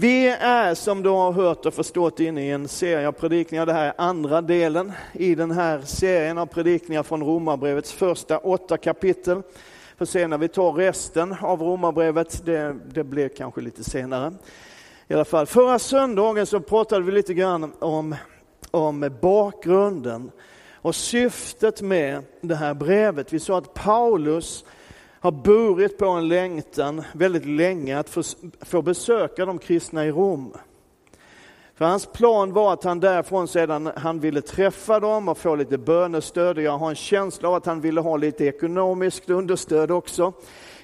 Vi är som du har hört och förstått inne i en serie av predikningar. Det här är andra delen i den här serien av predikningar från Romarbrevets första åtta kapitel. För se när vi tar resten av Romarbrevet, det, det blir kanske lite senare. I alla fall, förra söndagen så pratade vi lite grann om, om bakgrunden och syftet med det här brevet. Vi sa att Paulus har burit på en längtan väldigt länge att få, få besöka de kristna i Rom. För hans plan var att han därifrån sedan han ville träffa dem och få lite bönestöd. Och jag har en känsla av att han ville ha lite ekonomiskt understöd också.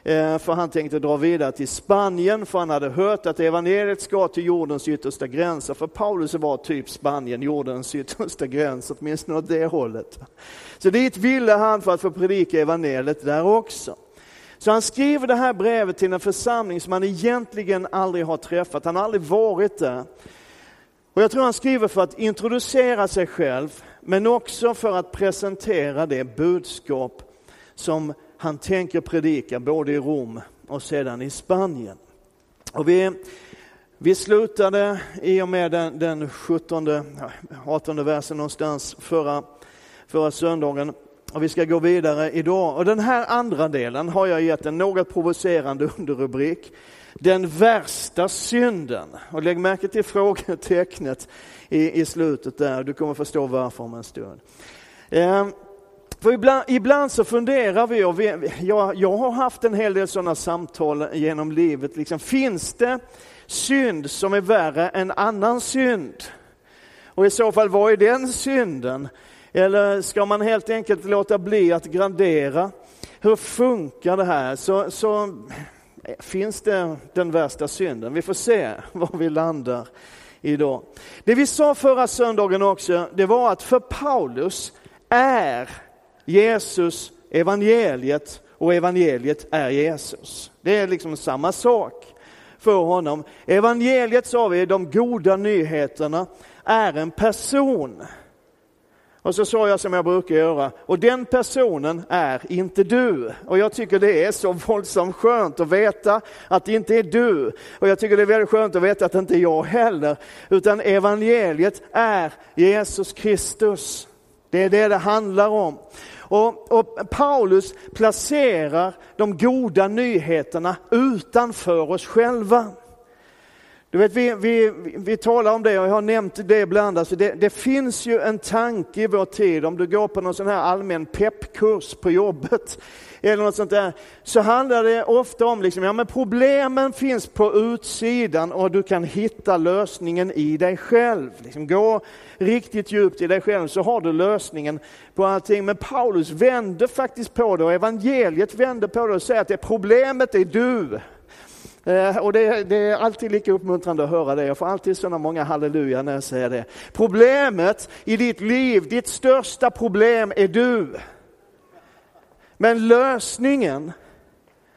Eh, för han tänkte dra vidare till Spanien, för han hade hört att evangeliet ska till jordens yttersta gränser. För Paulus var typ Spanien jordens yttersta gräns, åtminstone åt det hållet. Så dit ville han för att få predika evangeliet där också. Så han skriver det här brevet till en församling som han egentligen aldrig har träffat, han har aldrig varit där. Och jag tror han skriver för att introducera sig själv, men också för att presentera det budskap som han tänker predika både i Rom och sedan i Spanien. Och vi, vi slutade i och med den, den 17, 18 versen någonstans förra, förra söndagen och vi ska gå vidare idag. Och den här andra delen har jag gett en något provocerande underrubrik. Den värsta synden. Och lägg märke till frågetecknet i, i slutet där. Du kommer förstå varför om en stund. Ehm, för ibland, ibland, så funderar vi, och vi jag, jag, har haft en hel del sådana samtal genom livet. Liksom, finns det synd som är värre än annan synd? Och i så fall, vad är den synden? Eller ska man helt enkelt låta bli att gradera? Hur funkar det här? Så, så finns det den värsta synden. Vi får se var vi landar idag. Det vi sa förra söndagen också, det var att för Paulus är Jesus evangeliet och evangeliet är Jesus. Det är liksom samma sak för honom. Evangeliet sa vi, de goda nyheterna, är en person. Och så sa jag som jag brukar göra, och den personen är inte du. Och jag tycker det är så våldsamt skönt att veta att det inte är du. Och jag tycker det är väldigt skönt att veta att det inte är jag heller. Utan evangeliet är Jesus Kristus. Det är det det handlar om. Och, och, Paulus placerar de goda nyheterna utanför oss själva. Du vet, vi, vi, vi talar om det och jag har nämnt det ibland. Alltså det, det, finns ju en tanke i vår tid, om du går på någon sån här allmän peppkurs på jobbet eller något sånt där, så handlar det ofta om liksom, ja men problemen finns på utsidan och du kan hitta lösningen i dig själv. Liksom, gå riktigt djupt i dig själv så har du lösningen på allting. Men Paulus vänder faktiskt på det och evangeliet vänder på det och säger att det problemet är du. Eh, och det, det, är alltid lika uppmuntrande att höra det. Jag får alltid sådana många halleluja när jag säger det. Problemet i ditt liv, ditt största problem är du. Men lösningen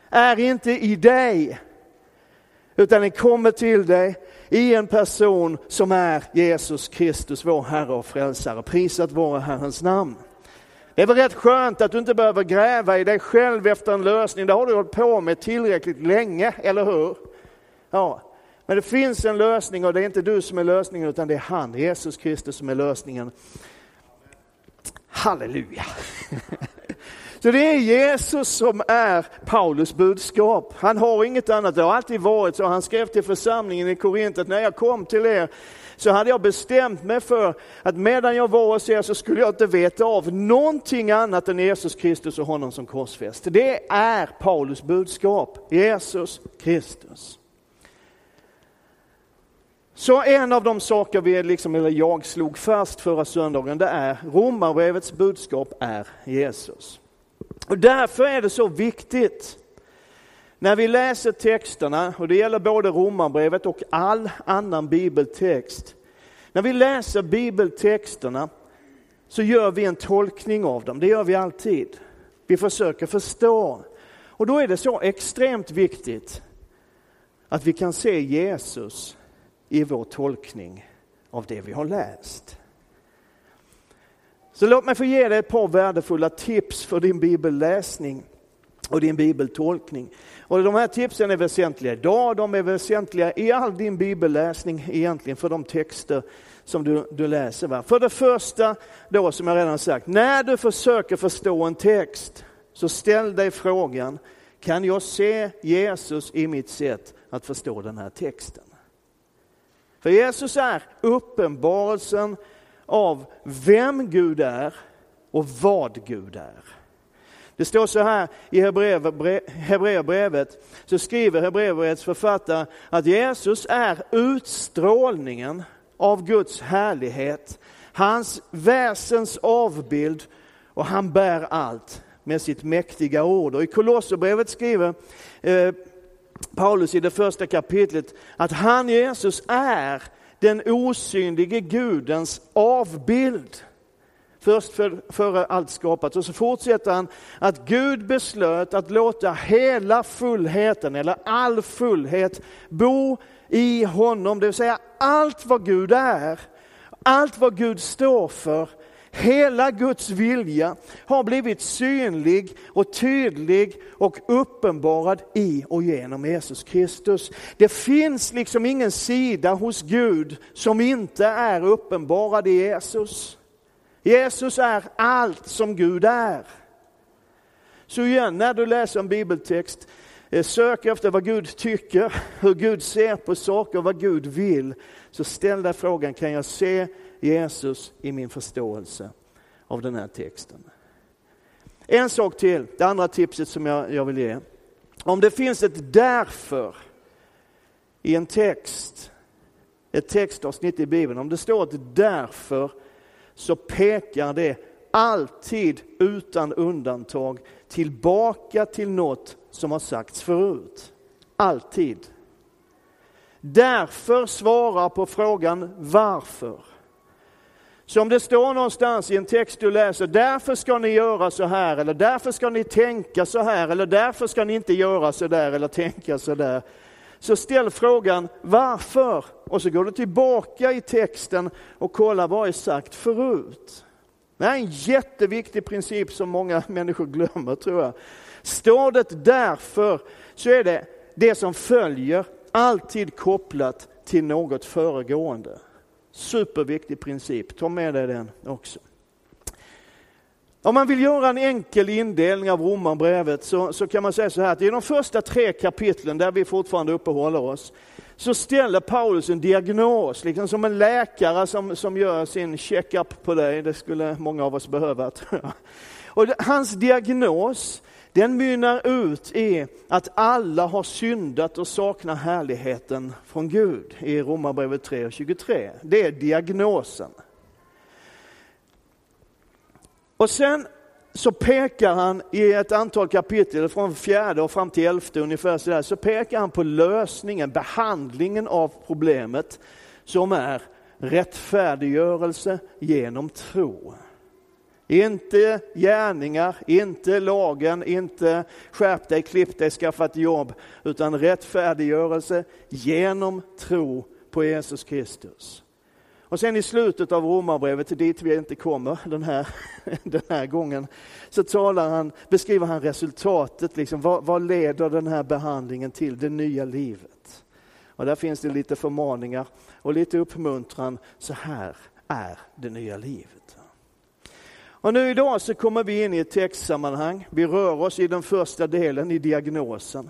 är inte i dig, utan den kommer till dig i en person som är Jesus Kristus, vår Herre och Frälsare. Prisat vare Herrens namn. Det är väl rätt skönt att du inte behöver gräva i dig själv efter en lösning. Det har du hållit på med tillräckligt länge, eller hur? Ja, men det finns en lösning och det är inte du som är lösningen utan det är han, Jesus Kristus som är lösningen. Halleluja! Så det är Jesus som är Paulus budskap. Han har inget annat, det har alltid varit så. Han skrev till församlingen i Korint att när jag kom till er så hade jag bestämt mig för att medan jag var hos er så skulle jag inte veta av någonting annat än Jesus Kristus och honom som korsfäst. Det är Paulus budskap, Jesus Kristus. Så en av de saker vi, liksom, eller jag slog fast förra söndagen, det är Romarbrevets budskap är Jesus. Och därför är det så viktigt när vi läser texterna, och det gäller både Romarbrevet och all annan bibeltext. När vi läser bibeltexterna så gör vi en tolkning av dem, det gör vi alltid. Vi försöker förstå. Och då är det så extremt viktigt att vi kan se Jesus i vår tolkning av det vi har läst. Så låt mig få ge dig ett par värdefulla tips för din bibelläsning. och din bibeltolkning. Och de här tipsen är väsentliga idag, de är väsentliga i all din bibelläsning egentligen för de texter som du, du läser. Va? För det första, då som jag redan sagt, när du försöker förstå en text så ställ dig frågan, kan jag se Jesus i mitt sätt att förstå den här texten? För Jesus är uppenbarelsen av vem Gud är och vad Gud är. Det står så här i Hebreerbrevet, så skriver Hebreerbrevets författare att Jesus är utstrålningen av Guds härlighet, hans väsens avbild och han bär allt med sitt mäktiga ord. Och I Kolosserbrevet skriver eh, Paulus i det första kapitlet att han, Jesus, är den osynlige Gudens avbild. Först för, före allt skapat. Och så fortsätter han att Gud beslöt att låta hela fullheten, eller all fullhet, bo i honom. Det vill säga allt vad Gud är, allt vad Gud står för, Hela Guds vilja har blivit synlig och tydlig och uppenbarad i och genom Jesus Kristus. Det finns liksom ingen sida hos Gud som inte är uppenbarad i Jesus. Jesus är allt som Gud är. Så igen, när du läser en bibeltext, eh, sök efter vad Gud tycker, hur Gud ser på saker, vad Gud vill. Så ställ dig frågan, kan jag se Jesus i min förståelse av den här texten? En sak till, det andra tipset som jag, jag vill ge. Om det finns ett därför i en text, ett textavsnitt i Bibeln, om det står ett därför så pekar det alltid utan undantag tillbaka till något som har sagts förut. Alltid. Därför svarar på frågan varför. Så om det står någonstans i en text du läser, därför ska ni göra så här, eller därför ska ni tänka så här, eller därför ska ni inte göra så där, eller tänka så där. Så ställ frågan varför? Och så går du tillbaka i texten och kollar vad är sagt förut. Det här är en jätteviktig princip som många människor glömmer tror jag. Står det därför så är det det som följer alltid kopplat till något föregående. Superviktig princip, ta med dig den också. Om man vill göra en enkel indelning av Romarbrevet så, så kan man säga så här att i de första tre kapitlen där vi fortfarande uppehåller oss så ställer Paulus en diagnos, liksom som en läkare som, som gör sin checkup på dig. Det skulle många av oss behöva tror jag. Och hans diagnos den mynnar ut i att alla har syndat och saknar härligheten från Gud i Romarbrevet 3 och 23. Det är diagnosen. Och sen så pekar han i ett antal kapitel, från fjärde och fram till elfte ungefär, så, där, så pekar han på lösningen, behandlingen av problemet som är rättfärdiggörelse genom tro. Inte gärningar, inte lagen, inte skärp dig, klipp dig, skaffa ett jobb, utan rättfärdiggörelse genom tro på Jesus Kristus. Och sen i slutet av Romarbrevet, dit vi inte kommer den här, den här gången, så talar han, beskriver han resultatet, liksom, vad, vad leder den här behandlingen till, det nya livet? Och där finns det lite förmaningar och lite uppmuntran, så här är det nya livet. Och nu idag så kommer vi in i ett textsammanhang. Vi rör oss i den första delen, i diagnosen.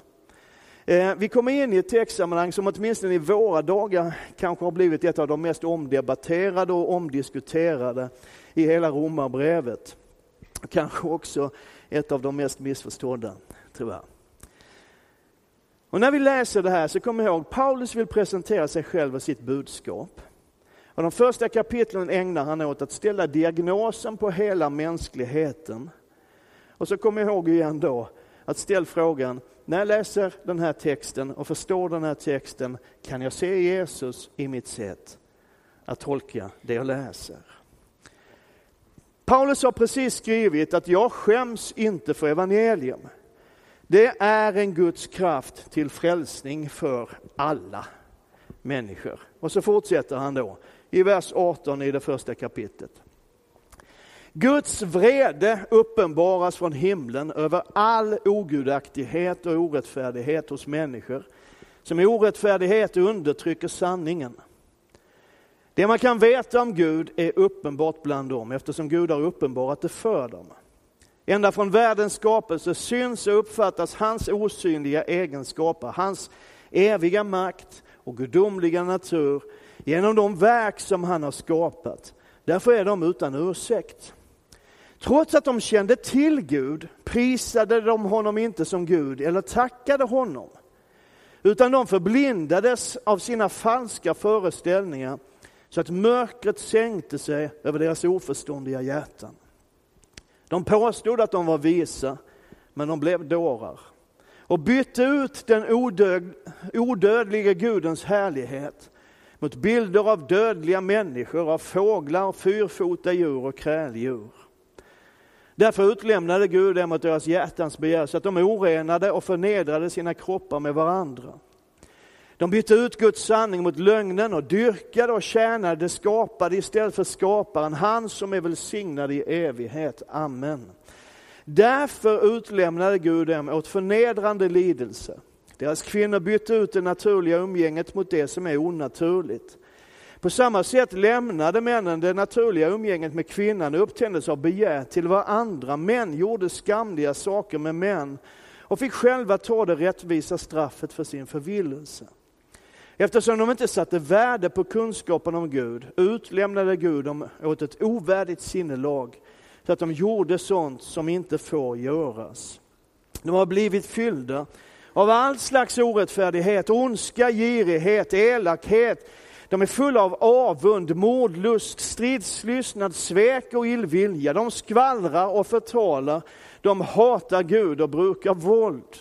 Eh, vi kommer in i ett textsammanhang som åtminstone i våra dagar kanske har blivit ett av de mest omdebatterade och omdiskuterade i hela romarbrevet. Kanske också ett av de mest missförstådda, tror jag. Och när vi läser det här så kom ihåg, Paulus vill presentera sig själv och sitt budskap. Och de första kapitlen ägnar han åt att ställa diagnosen på hela mänskligheten. Och så kom ihåg igen då att ställa frågan, när jag läser den här texten och förstår den här texten, kan jag se Jesus i mitt sätt att tolka det jag läser? Paulus har precis skrivit att jag skäms inte för evangelium. Det är en Guds kraft till frälsning för alla människor. Och så fortsätter han då i vers 18 i det första kapitlet. Guds vrede uppenbaras från himlen över all ogudaktighet och orättfärdighet hos människor som i orättfärdighet undertrycker sanningen. Det man kan veta om Gud är uppenbart bland dem eftersom Gud har uppenbarat det för dem. Ända från världens skapelse syns och uppfattas hans osynliga egenskaper, hans eviga makt och gudomliga natur genom de verk som han har skapat. Därför är de utan ursäkt. Trots att de kände till Gud prisade de honom inte som Gud eller tackade honom. Utan de förblindades av sina falska föreställningar så att mörkret sänkte sig över deras oförståndiga hjärtan. De påstod att de var visa, men de blev dårar och bytte ut den odöd, odödliga Gudens härlighet mot bilder av dödliga människor, av fåglar, fyrfota djur och kräldjur. Därför utlämnade Gud dem åt deras hjärtans begär så att de orenade och förnedrade sina kroppar med varandra. De bytte ut Guds sanning mot lögnen och dyrkade och tjänade det skapade istället för skaparen, han som är välsignad i evighet. Amen. Därför utlämnade Gud dem åt förnedrande lidelse. Deras kvinnor bytte ut det naturliga umgänget mot det som är onaturligt. På samma sätt lämnade männen det naturliga umgänget med kvinnan och upptändes av begär till varandra. Män gjorde skamliga saker med män och fick själva ta det rättvisa straffet för sin förvillelse. Eftersom de inte satte värde på kunskapen om Gud utlämnade Gud dem åt ett ovärdigt sinnelag så att de gjorde sånt som inte får göras. De har blivit fyllda av all slags orättfärdighet, ondska, girighet, elakhet. De är fulla av avund, mordlust, stridslystnad, svek och illvilja. De skvallrar och förtalar. De hatar Gud och brukar våld.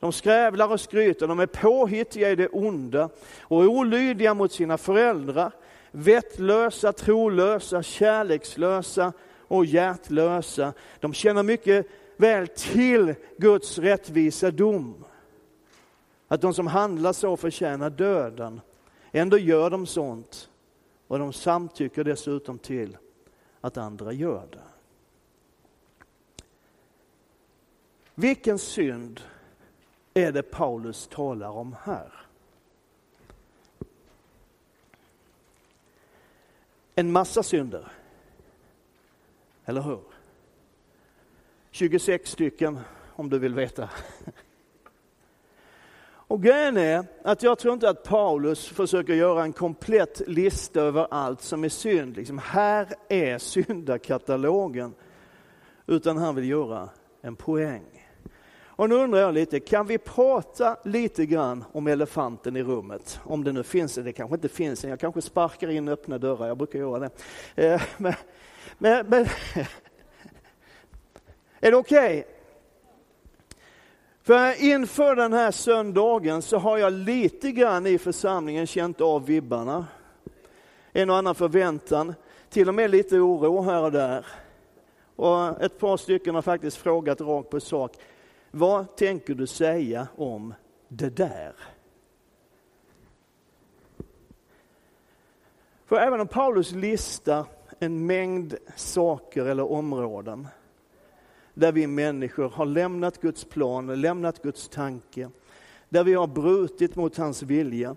De skrävlar och skryter, de är påhittiga i det onda och olydiga mot sina föräldrar, vettlösa, trolösa, kärlekslösa och hjärtlösa. De känner mycket väl till Guds rättvisa dom. Att de som handlar så förtjänar döden. Ändå gör de sånt och de samtycker dessutom till att andra gör det. Vilken synd är det Paulus talar om här? En massa synder. Eller hur? 26 stycken om du vill veta. Och grejen är att jag tror inte att Paulus försöker göra en komplett lista över allt som är synd. Liksom, här är syndakatalogen. Utan han vill göra en poäng. Och nu undrar jag lite, kan vi prata lite grann om elefanten i rummet? Om det nu finns en, det kanske inte finns en, jag kanske sparkar in öppna dörrar, jag brukar göra det. Eh, men, men, men är det okej? Okay? För inför den här söndagen så har jag lite grann i församlingen känt av vibbarna. En och annan förväntan, till och med lite oro här och där. Och ett par stycken har faktiskt frågat rakt på sak. Vad tänker du säga om det där? För även om Paulus listar en mängd saker eller områden där vi människor har lämnat Guds plan, lämnat Guds tanke, där vi har brutit mot hans vilja,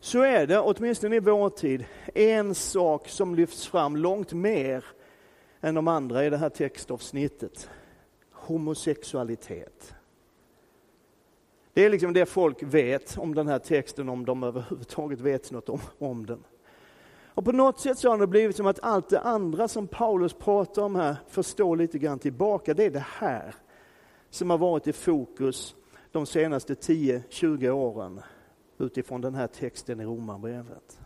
så är det, åtminstone i vår tid, en sak som lyfts fram långt mer än de andra i det här textavsnittet homosexualitet. Det är liksom det folk vet om den här texten, om de överhuvudtaget vet något om, om den. Och på något sätt så har det blivit som att allt det andra som Paulus pratar om här förstår lite grann tillbaka. Det är det här som har varit i fokus de senaste 10-20 åren utifrån den här texten i Romarbrevet.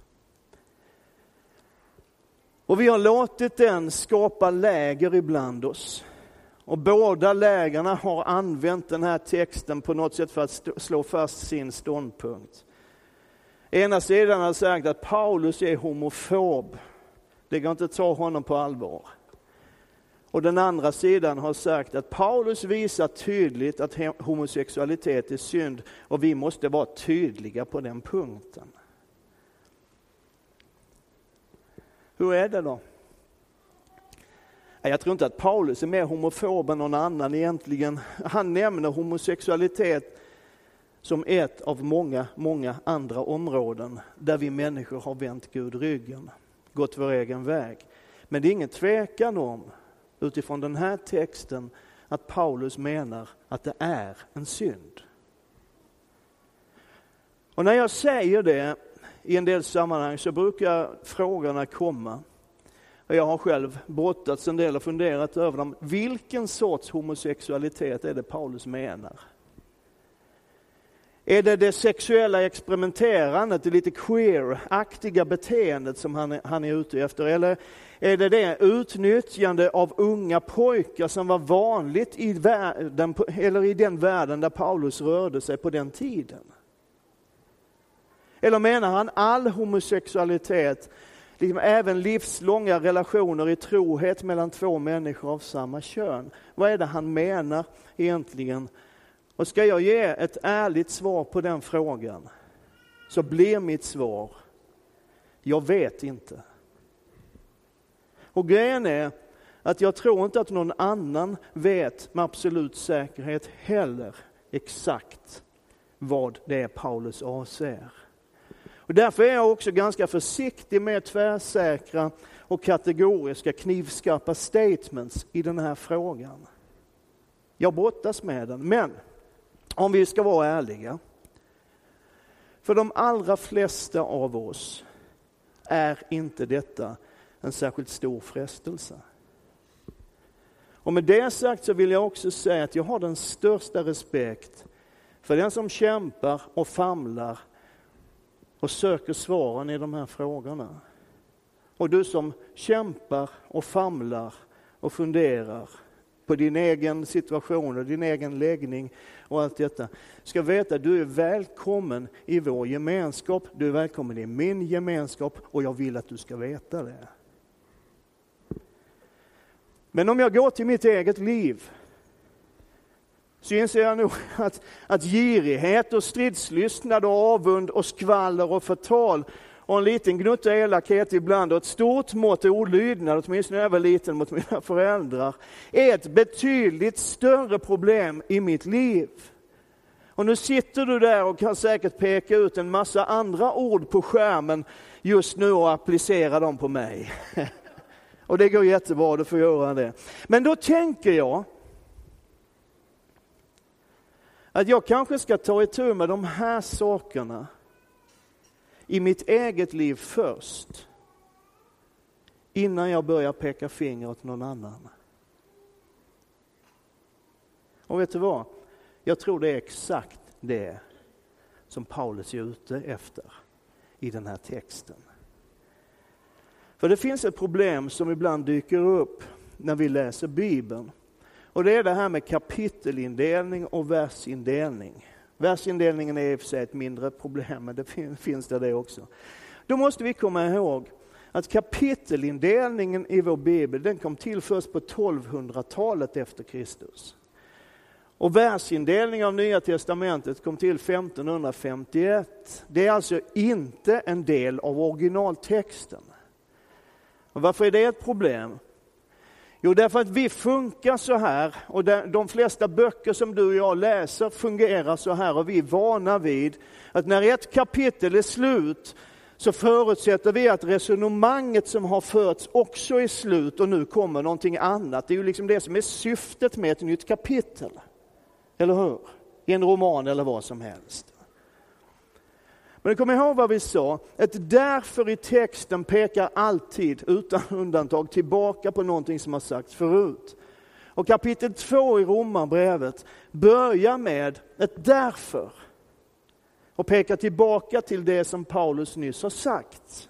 Och vi har låtit den skapa läger ibland oss. Och båda lägarna har använt den här texten på något sätt för att slå fast sin ståndpunkt. Ena sidan har sagt att Paulus är homofob. Det går inte att ta honom på allvar. Och den andra sidan har sagt att Paulus visar tydligt att homosexualitet är synd och vi måste vara tydliga på den punkten. Hur är det då? Jag tror inte att Paulus är mer homofob än någon annan egentligen. Han nämner homosexualitet som ett av många, många andra områden där vi människor har vänt Gud ryggen, gått vår egen väg. Men det är ingen tvekan om, utifrån den här texten, att Paulus menar att det är en synd. Och när jag säger det i en del sammanhang så brukar frågorna komma. Och jag har själv brottats en del och funderat över dem. Vilken sorts homosexualitet är det Paulus menar? Är det det sexuella experimenterandet, det lite queer-aktiga beteendet som han är, han är ute efter? Eller är det det utnyttjande av unga pojkar som var vanligt i, världen, eller i den världen där Paulus rörde sig på den tiden? Eller menar han all homosexualitet, liksom även livslånga relationer i trohet mellan två människor av samma kön? Vad är det han menar egentligen? Och ska jag ge ett ärligt svar på den frågan, så blir mitt svar, jag vet inte. Och grejen är att jag tror inte att någon annan vet med absolut säkerhet heller exakt vad det är Paulus avser. Och därför är jag också ganska försiktig med tvärsäkra och kategoriska knivskarpa statements i den här frågan. Jag brottas med den, men om vi ska vara ärliga. För de allra flesta av oss är inte detta en särskilt stor frestelse. Och med det sagt så vill jag också säga att jag har den största respekt för den som kämpar och famlar och söker svaren i de här frågorna. Och du som kämpar och famlar och funderar på din egen situation och din egen läggning och allt detta. Ska veta att du är välkommen i vår gemenskap, du är välkommen i min gemenskap och jag vill att du ska veta det. Men om jag går till mitt eget liv så inser jag nog att, att girighet och stridslystnad och avund och skvaller och förtal och en liten gnutta elakhet ibland och ett stort mått olydnad, åtminstone när jag var liten, mot mina föräldrar, är ett betydligt större problem i mitt liv. Och nu sitter du där och kan säkert peka ut en massa andra ord på skärmen just nu och applicera dem på mig. Och det går jättebra, du får göra det. Men då tänker jag att jag kanske ska ta itu med de här sakerna i mitt eget liv först. Innan jag börjar peka finger åt någon annan. Och vet du vad? Jag tror det är exakt det som Paulus är ute efter i den här texten. För det finns ett problem som ibland dyker upp när vi läser Bibeln. Och det är det här med kapitelindelning och versindelning. Versindelningen är i och för sig ett mindre problem, men det finns där det också. Då måste vi komma ihåg att kapitelindelningen i vår bibel, den kom till först på 1200-talet efter Kristus. Och världsindelningen av Nya Testamentet kom till 1551. Det är alltså inte en del av originaltexten. Och varför är det ett problem? Jo, därför att vi funkar så här och de flesta böcker som du och jag läser fungerar så här och vi är vana vid att när ett kapitel är slut så förutsätter vi att resonemanget som har förts också är slut och nu kommer någonting annat. Det är ju liksom det som är syftet med ett nytt kapitel. Eller hur? I en roman eller vad som helst. Men kom ihåg vad vi sa, ett därför i texten pekar alltid, utan undantag, tillbaka på någonting som har sagts förut. Och kapitel 2 i Romarbrevet börjar med ett därför och pekar tillbaka till det som Paulus nyss har sagt.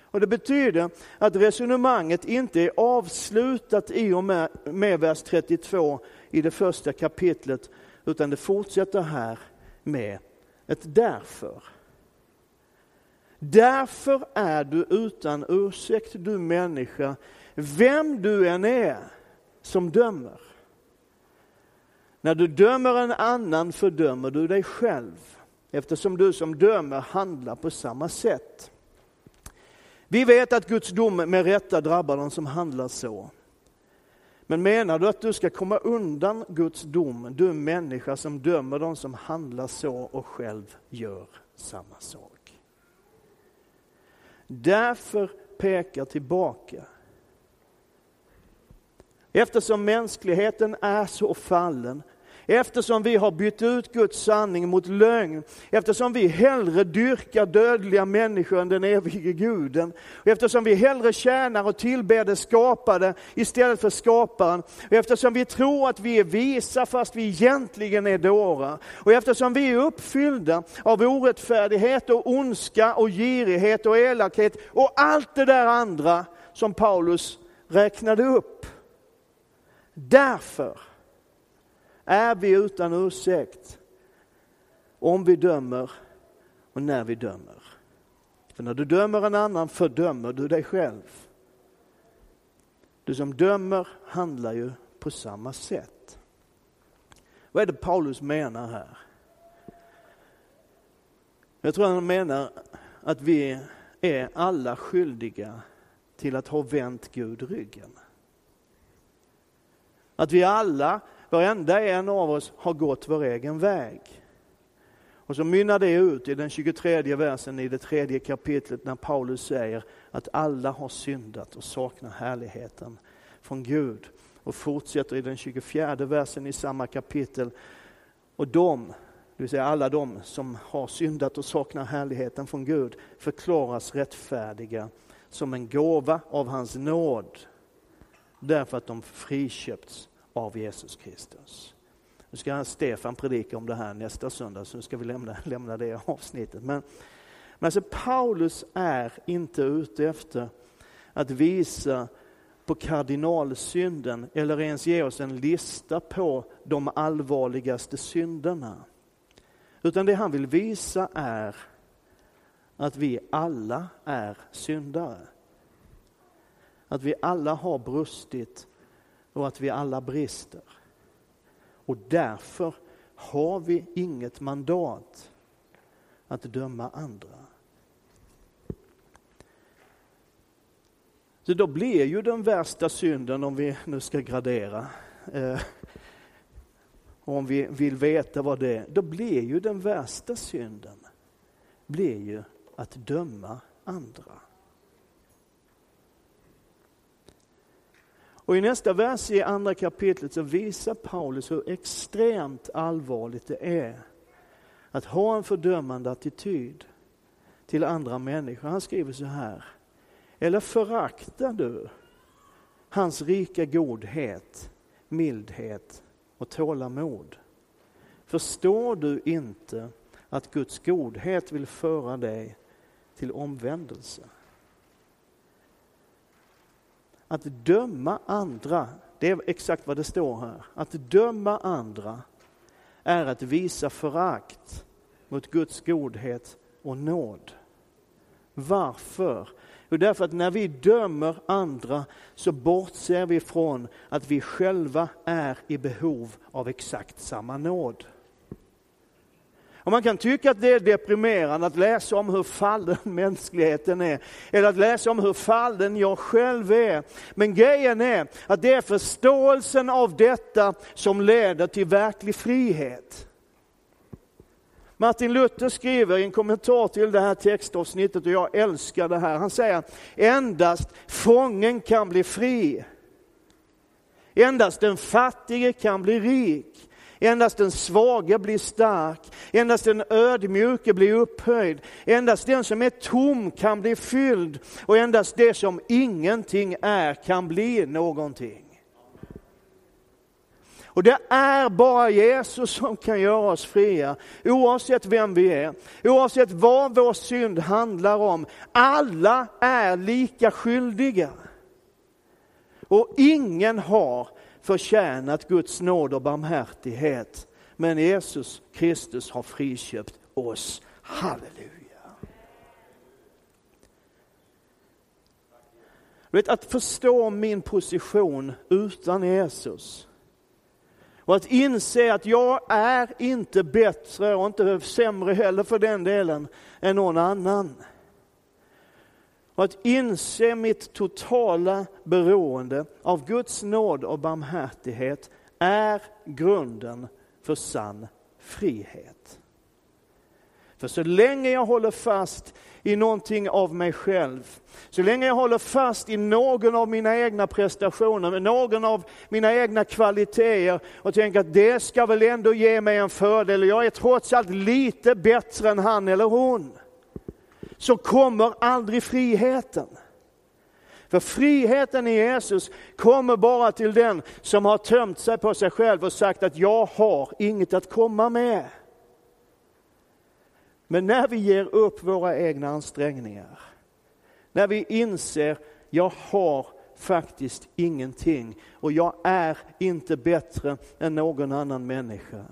Och Det betyder att resonemanget inte är avslutat i och med, med vers 32 i det första kapitlet, utan det fortsätter här med ett därför. Därför är du utan ursäkt, du människa, vem du än är som dömer. När du dömer en annan fördömer du dig själv, eftersom du som dömer handlar på samma sätt. Vi vet att Guds dom med rätta drabbar de som handlar så. Men menar du att du ska komma undan Guds dom, du människa som dömer de som handlar så och själv gör samma sak? Därför pekar tillbaka. Eftersom mänskligheten är så fallen Eftersom vi har bytt ut Guds sanning mot lögn, eftersom vi hellre dyrkar dödliga människor än den evige guden, eftersom vi hellre tjänar och tillber det skapade istället för skaparen, eftersom vi tror att vi är visa fast vi egentligen är dårar, och eftersom vi är uppfyllda av orättfärdighet och ondska och girighet och elakhet och allt det där andra som Paulus räknade upp. Därför är vi utan ursäkt om vi dömer och när vi dömer. För när du dömer en annan fördömer du dig själv. Du som dömer handlar ju på samma sätt. Vad är det Paulus menar här? Jag tror han menar att vi är alla skyldiga till att ha vänt Gud ryggen. Att vi alla Varenda en av oss har gått vår egen väg. Och så mynnar det ut i den 23 versen i det tredje kapitlet när Paulus säger att alla har syndat och saknar härligheten från Gud. Och fortsätter i den 24 versen i samma kapitel. Och de, det vill säga alla de som har syndat och saknar härligheten från Gud, förklaras rättfärdiga som en gåva av hans nåd. Därför att de friköpts av Jesus Kristus. Nu ska Stefan predika om det här nästa söndag, så nu ska vi lämna, lämna det avsnittet. Men, men alltså Paulus är inte ute efter att visa på kardinalsynden eller ens ge oss en lista på de allvarligaste synderna. Utan det han vill visa är att vi alla är syndare. Att vi alla har brustit och att vi alla brister. Och därför har vi inget mandat att döma andra. Så då blir ju den värsta synden, om vi nu ska gradera, eh, om vi vill veta vad det är, då blir ju den värsta synden blir ju att döma andra. Och i nästa vers i andra kapitlet så visar Paulus hur extremt allvarligt det är att ha en fördömande attityd till andra människor. Han skriver så här. Eller föraktar du hans rika godhet, mildhet och tålamod? Förstår du inte att Guds godhet vill föra dig till omvändelse? Att döma andra, det är exakt vad det står här. Att döma andra är att visa förakt mot Guds godhet och nåd. Varför? Jo, därför att när vi dömer andra så bortser vi från att vi själva är i behov av exakt samma nåd. Och man kan tycka att det är deprimerande att läsa om hur fallen mänskligheten är, eller att läsa om hur fallen jag själv är. Men grejen är att det är förståelsen av detta som leder till verklig frihet. Martin Luther skriver i en kommentar till det här textavsnittet, och jag älskar det här. Han säger endast fången kan bli fri. Endast den fattige kan bli rik. Endast den svage blir stark, endast den ödmjuke blir upphöjd, endast den som är tom kan bli fylld och endast det som ingenting är kan bli någonting. Och det är bara Jesus som kan göra oss fria, oavsett vem vi är, oavsett vad vår synd handlar om. Alla är lika skyldiga. Och ingen har förtjänat Guds nåd och barmhärtighet. Men Jesus Kristus har friköpt oss. Halleluja. Vet, att förstå min position utan Jesus och att inse att jag är inte bättre och inte sämre heller för den delen än någon annan. Och att inse mitt totala beroende av Guds nåd och barmhärtighet är grunden för sann frihet. För så länge jag håller fast i någonting av mig själv, så länge jag håller fast i någon av mina egna prestationer, någon av mina egna kvaliteter och tänker att det ska väl ändå ge mig en fördel, jag är trots allt lite bättre än han eller hon, så kommer aldrig friheten. För friheten i Jesus kommer bara till den som har tömt sig på sig själv och sagt att jag har inget att komma med. Men när vi ger upp våra egna ansträngningar, när vi inser jag har faktiskt ingenting och jag är inte bättre än någon annan människa,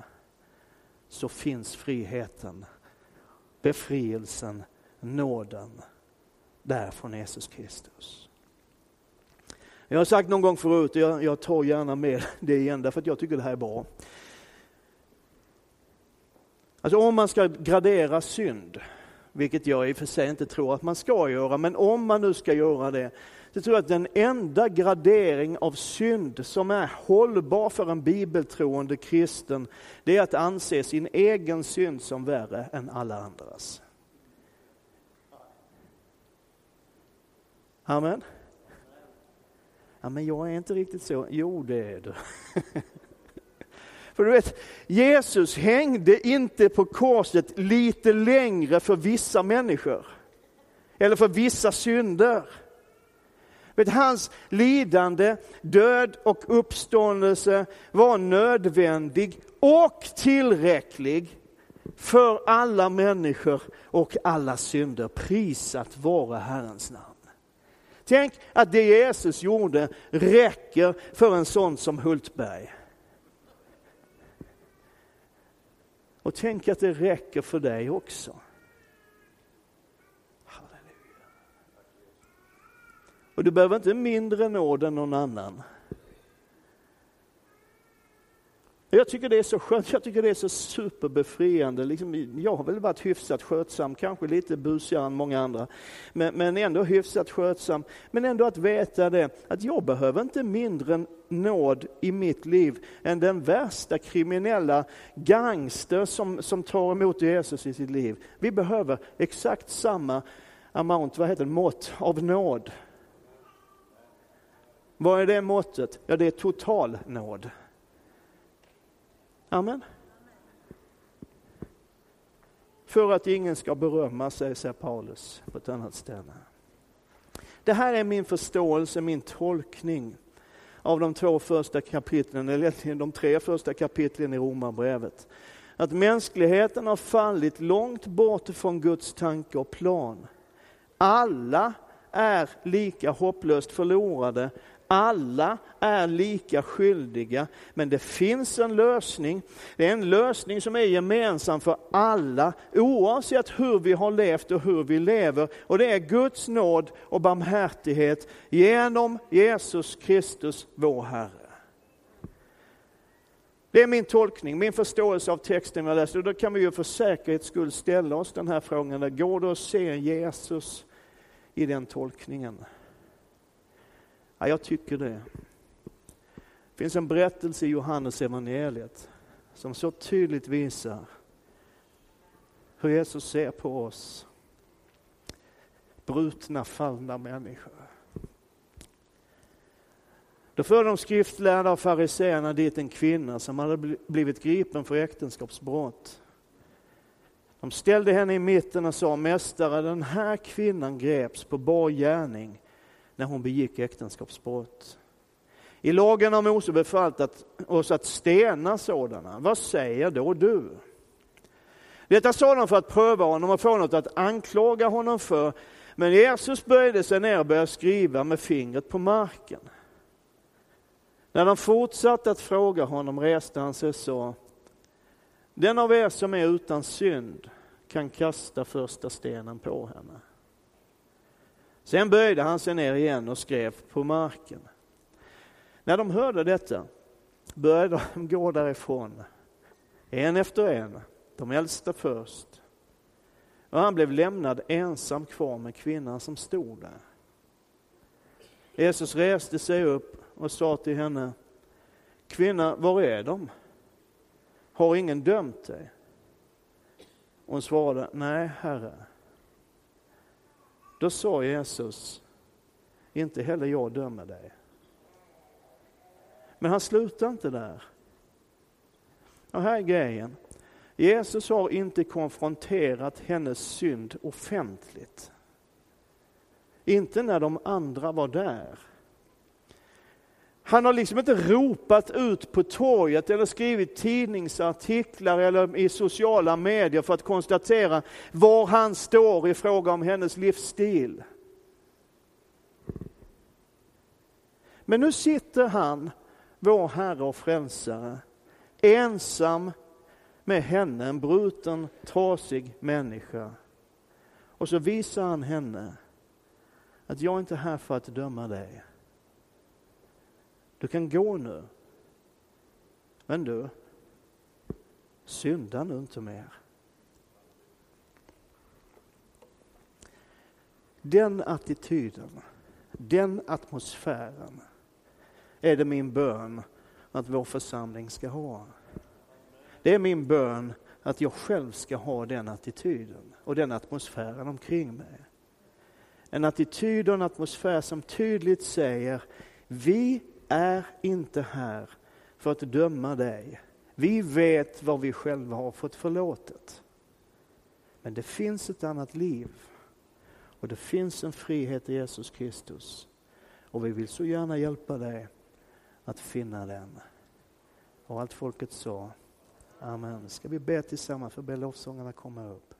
så finns friheten, befrielsen, nåden där från Jesus Kristus. Jag har sagt någon gång förut, och jag, jag tar gärna med det igen, därför att jag tycker det här är bra. Alltså om man ska gradera synd, vilket jag i och för sig inte tror att man ska göra, men om man nu ska göra det, så tror jag att den enda gradering av synd som är hållbar för en bibeltroende kristen, det är att anse sin egen synd som värre än alla andras. Amen. Ja, men jag är inte riktigt så. Jo, det är du. För du vet, Jesus hängde inte på korset lite längre för vissa människor. Eller för vissa synder. Vet, hans lidande, död och uppståndelse var nödvändig och tillräcklig för alla människor och alla synder. Prisat vare Herrens namn. Tänk att det Jesus gjorde räcker för en sån som Hultberg. Och tänk att det räcker för dig också. Halleluja. Och du behöver inte mindre nåd än någon annan. Jag tycker det är så skönt, jag tycker det är så superbefriande. Liksom, jag har väl varit hyfsat skötsam, kanske lite busigare än många andra, men, men ändå hyfsat skötsam. Men ändå att veta det, att jag behöver inte mindre nåd i mitt liv än den värsta kriminella gangster som, som tar emot Jesus i sitt liv. Vi behöver exakt samma amount, vad heter det, mått av nåd. Vad är det måttet? Ja, det är total nåd. Amen. För att ingen ska berömma sig, säger Paulus på ett annat ställe. Det här är min förståelse, min tolkning av de två första kapitlen, eller egentligen de tre första kapitlen i Romarbrevet. Att mänskligheten har fallit långt bort från Guds tanke och plan. Alla är lika hopplöst förlorade alla är lika skyldiga, men det finns en lösning. Det är en lösning som är gemensam för alla, oavsett hur vi har levt och hur vi lever. Och det är Guds nåd och barmhärtighet genom Jesus Kristus, vår Herre. Det är min tolkning, min förståelse av texten jag läste. Och då kan vi ju för säkerhets skull ställa oss den här frågan, går det att se Jesus i den tolkningen? Ja, jag tycker det. Det finns en berättelse i Johannes evangeliet som så tydligt visar hur Jesus ser på oss. Brutna, fallna människor. Då förde de skriftlärda och fariseerna dit en kvinna som hade blivit gripen för äktenskapsbrott. De ställde henne i mitten och sa, Mästare, den här kvinnan greps på bar gärning när hon begick äktenskapsbrott. I lagen har Mose befallt att, oss att stena sådana. Vad säger då du? Detta sa de för att pröva honom och få något att anklaga honom för. Men Jesus böjde sig ner och började skriva med fingret på marken. När de fortsatte att fråga honom reste han sig och sa, den av er som är utan synd kan kasta första stenen på henne. Sen böjde han sig ner igen och skrev på marken. När de hörde detta började de gå därifrån, en efter en, de äldsta först. Och han blev lämnad ensam kvar med kvinnan som stod där. Jesus reste sig upp och sa till henne, kvinna, var är de? Har ingen dömt dig? Hon svarade, nej, Herre. Då sa Jesus, inte heller jag dömer dig. Men han slutar inte där. Och här är grejen. Jesus har inte konfronterat hennes synd offentligt. Inte när de andra var där. Han har liksom inte ropat ut på torget eller skrivit tidningsartiklar eller i sociala medier för att konstatera var han står i fråga om hennes livsstil. Men nu sitter han, vår Herre och Frälsare, ensam med henne, en bruten, trasig människa. Och så visar han henne att jag är inte är här för att döma dig. Du kan gå nu. Men du, synda nu inte mer. Den attityden, den atmosfären är det min bön att vår församling ska ha. Det är min bön att jag själv ska ha den attityden och den atmosfären omkring mig. En attityd och en atmosfär som tydligt säger, vi är inte här för att döma dig. Vi vet vad vi själva har fått förlåtet. Men det finns ett annat liv. Och det finns en frihet i Jesus Kristus. Och vi vill så gärna hjälpa dig att finna den. Och allt folket sa Amen. Ska vi be tillsammans för be lovsångarna komma upp.